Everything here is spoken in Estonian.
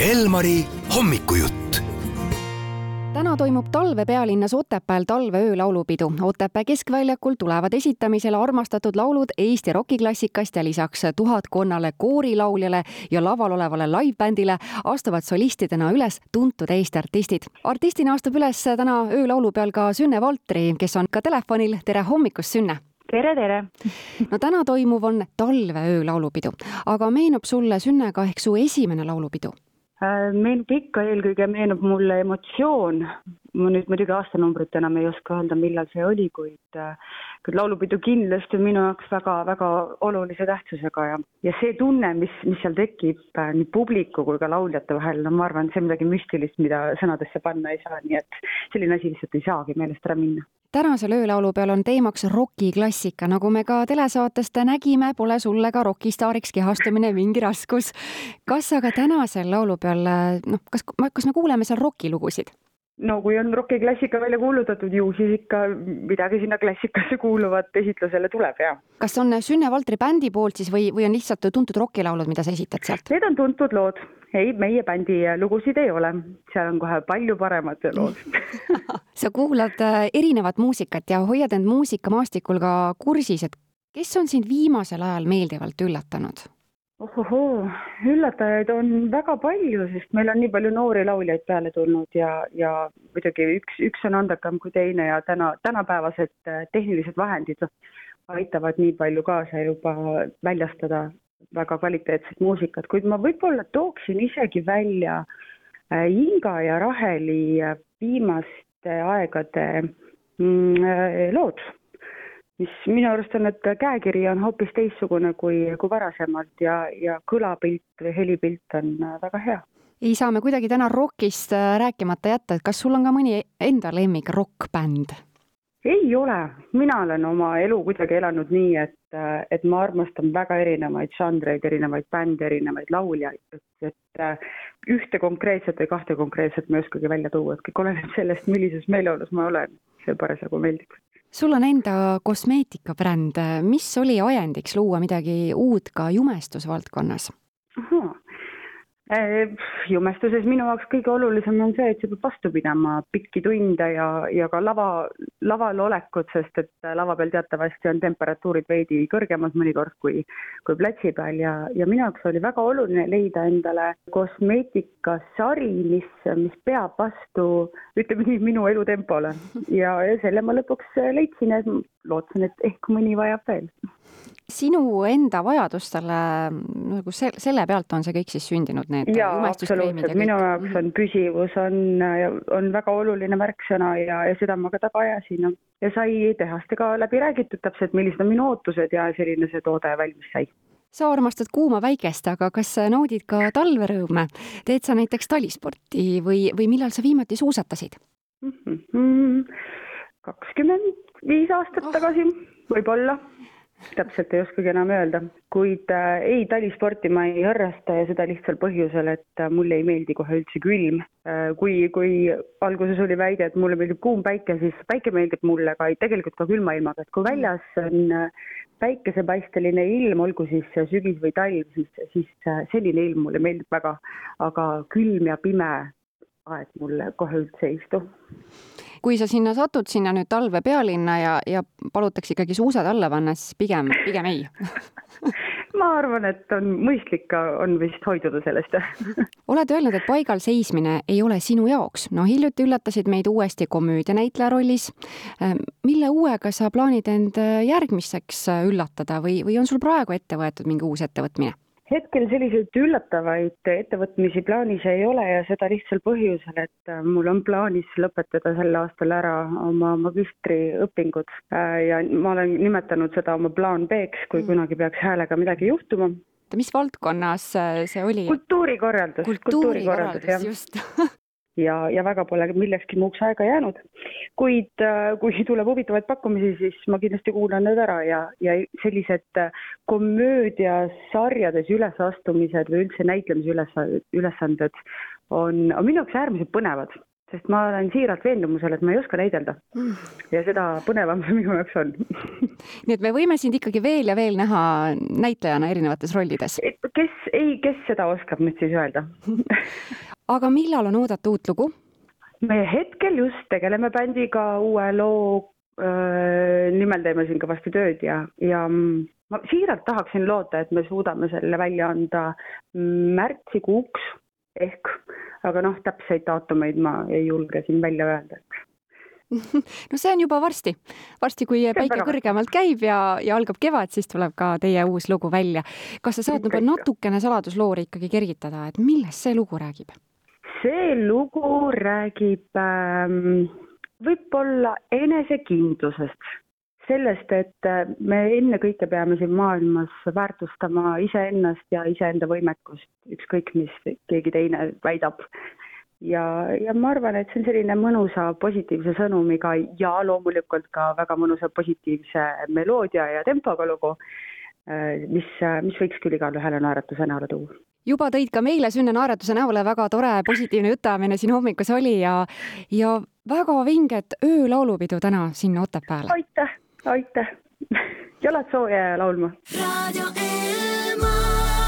Elmari hommikujutt täna toimub talve pealinnas Otepääl talveöö laulupidu. Otepää keskväljakul tulevad esitamisele armastatud laulud Eesti rokiklassikast ja lisaks tuhatkonnale koorilauljale ja laval olevale live-bändile astuvad solistidena üles tuntud Eesti artistid. artistina astub üles täna öölaulu peal ka Sünne Valtri, kes on ka telefonil. tere hommikust, Sünne! tere, tere! no täna toimuv on talveöö laulupidu, aga meenub sulle, Sünne, ka ehk su esimene laulupidu? Äh, meenub ikka, eelkõige meenub mulle emotsioon. Ma nüüd muidugi aastanumbrit enam ei oska öelda, millal see oli, kuid äh, kuid laulupidu kindlasti on minu jaoks väga-väga olulise tähtsusega ja, ja see tunne, mis, mis seal tekib äh, nii publiku kui ka lauljate vahel, no ma arvan, see on midagi müstilist, mida sõnadesse panna ei saa, nii et selline asi lihtsalt ei saagi meelest ära minna tänasel öölaulu peal on teemaks rokiklassika, nagu me ka telesaatest nägime, pole sulle ka rokistaariks kehastumine mingi raskus. kas aga tänasel laulupeol, noh, kas, kas me kuuleme seal rokilugusid? No kui on rokiklassika välja kuulutatud, ju siis ikka midagi sinna klassikasse kuuluvat esitlusele tuleb, jaa. kas on Sünne Valtri bändi poolt siis või, või on lihtsalt tuntud rokilaulud, mida sa esitad sealt? Need on tuntud lood ei, meie bändi lugusid ei ole, seal on kohe palju paremad lood sa kuulad äh, erinevat muusikat ja hoiad end muusikamaastikul ka kursis, et kes on sind viimasel ajal meeldivalt üllatanud? Ohohoo, üllatajaid on väga palju, sest meil on nii palju noori lauljaid peale tulnud ja, ja muidugi üks, üks on andekam kui teine ja täna, tänapäevased äh, tehnilised vahendid aitavad nii palju kaasa juba väljastada väga kvaliteetset muusikat, kuid ma võib-olla tooksin isegi välja äh, Inga ja Raheli äh, viimaste aegade mm, lood, mis minu arust on, et käekiri on hoopis teistsugune kui, kui varasemalt ja, ja kõlapilt või helipilt on väga hea ei saa me kuidagi täna rokist rääkimata jätta, et kas sul on ka mõni enda lemmik rokkbänd? ei ole, mina olen oma elu kuidagi elanud nii, et, et ma armastan väga erinevaid žanreid, erinevaid bände, erinevaid lauljaid, et, et ühte konkreetset või kahte konkreetset ma ei oskagi välja tuua, et kõik oleneb sellest, millises meeleolus ma olen, see parasjagu meeldib. Sul on enda kosmeetikabränd, mis oli ajendiks luua midagi uut ka jumestusvaldkonnas? ahhaa Äh, jumestuses minu jaoks kõige olulisem on see, et sa pead vastu pidama pikki tunde ja, ja ka lava, laval olekut, sest et lava peal teatavasti on temperatuurid veidi kõrgemad mõnikord kui, kui platsi peal ja, ja minu jaoks oli väga oluline leida endale kosmeetikasari, mis, mis peab vastu, ütleme nii, minu elutempole. ja, ja selle ma lõpuks leidsin ja lootsin, et ehk mõni vajab veel sinu enda vajadustele nagu se-, selle pealt on see kõik siis sündinud, need jaa, absoluutselt, minu jaoks on püsivus on, on väga oluline märksõna ja, ja seda ma ka taga ajasin ja, sai tehastega läbi räägitud täpselt, millised on minu ootused ja selline see toode valmis sai sa armastad kuuma päikest, aga kas naudid ka talverõõme? teed sa näiteks talisporti või, või millal sa viimati suusatasid? Mhm. kakskümmend viis aastat oh. tagasi, võib-olla täpselt ei oskagi enam öelda, kuid äh, ei, talisporti ma ei harrasta ja seda lihtsal põhjusel, et äh, mulle ei meeldi kohe üldse külm. Äh,. kui, kui alguses oli väide, et mulle meeldib kuum päike, siis päike meeldib mulle ka tegelikult ka külma ilmaga, et kui väljas on äh, päikesepaisteline ilm, olgu siis sügis või talv, siis, siis äh, selline ilm mulle meeldib väga, aga külm ja pime aeg mulle kohe üldse ei istu kui sa sinna satud, sinna nüüd talve pealinna ja, ja palutakse ikkagi suusad alla panna, siis pigem, pigem ei ma arvan, et on mõistlik on vist hoiduda sellest oled öelnud, et paigal seismine ei ole sinu jaoks. no hiljuti üllatasid meid uuesti komöödianäitleja rollis. Ehm, mille uuega sa plaanid end järgmiseks üllatada või, või on sul praegu ette võetud mingi uus ettevõtmine? Hetkel selliseid üllatavaid ettevõtmisi plaanis ei ole ja seda lihtsal põhjusel, et äh, mul on plaanis lõpetada sel aastal ära oma magistriõpingud äh, ja ma olen nimetanud seda oma plaan B-ks, kui mm. kunagi peaks häälega midagi juhtuma. mis valdkonnas äh, see oli? kultuurikorraldus. kultuurikorraldus, kultuurikorraldus, just ja, ja väga pole millekski muuks aega jäänud. kuid äh, kui tuleb huvitavaid pakkumisi, siis ma kindlasti kuulan need ära ja, ja sellised äh, komöödiasarjades ülesastumised või üldse näitlemise üles, ülesanded on, on minu jaoks äärmiselt põnevad sest ma olen siiralt veendumusel, et ma ei oska näidelda. ja seda põnevam see minu jaoks on nii et me võime sind ikkagi veel ja veel näha näitlejana erinevates rollides. kes, ei, kes seda oskab nüüd siis öelda aga millal on oodata uut lugu? me hetkel just tegeleme bändiga uue loo nimel teeme siin kõvasti tööd ja, ja ma siiralt tahaksin loota, et me suudame selle välja anda märtsikuuks aga noh, täpseid daatumeid ma ei julge siin välja öelda, no see on juba varsti, varsti, kui päike kõrgemalt käib ja, ja algab kevad, siis tuleb ka teie uus lugu välja. kas sa saad nagu natukene saladusloori ikkagi kergitada, et millest see lugu räägib? see lugu räägib ähm, võib-olla enesekindlusest sellest, et äh, me ennekõike peame siin maailmas väärtustama iseennast ja iseenda võimekust, ükskõik mis keegi teine väidab. ja, ja ma arvan, et see on selline mõnusa positiivse sõnumiga ja loomulikult ka väga mõnusa positiivse meloodia ja tempoga lugu, äh, mis, mis võiks küll igale ühele naeratuse näole tuua juba tõid ka meile Sünne naeratuse näole, väga tore positiivne jutuajamine siin hommikus oli ja, ja väga vinget öölaulupidu täna siin Otepääl. aitäh! aitäh jalad sooja ja laulma. raadio Elmar.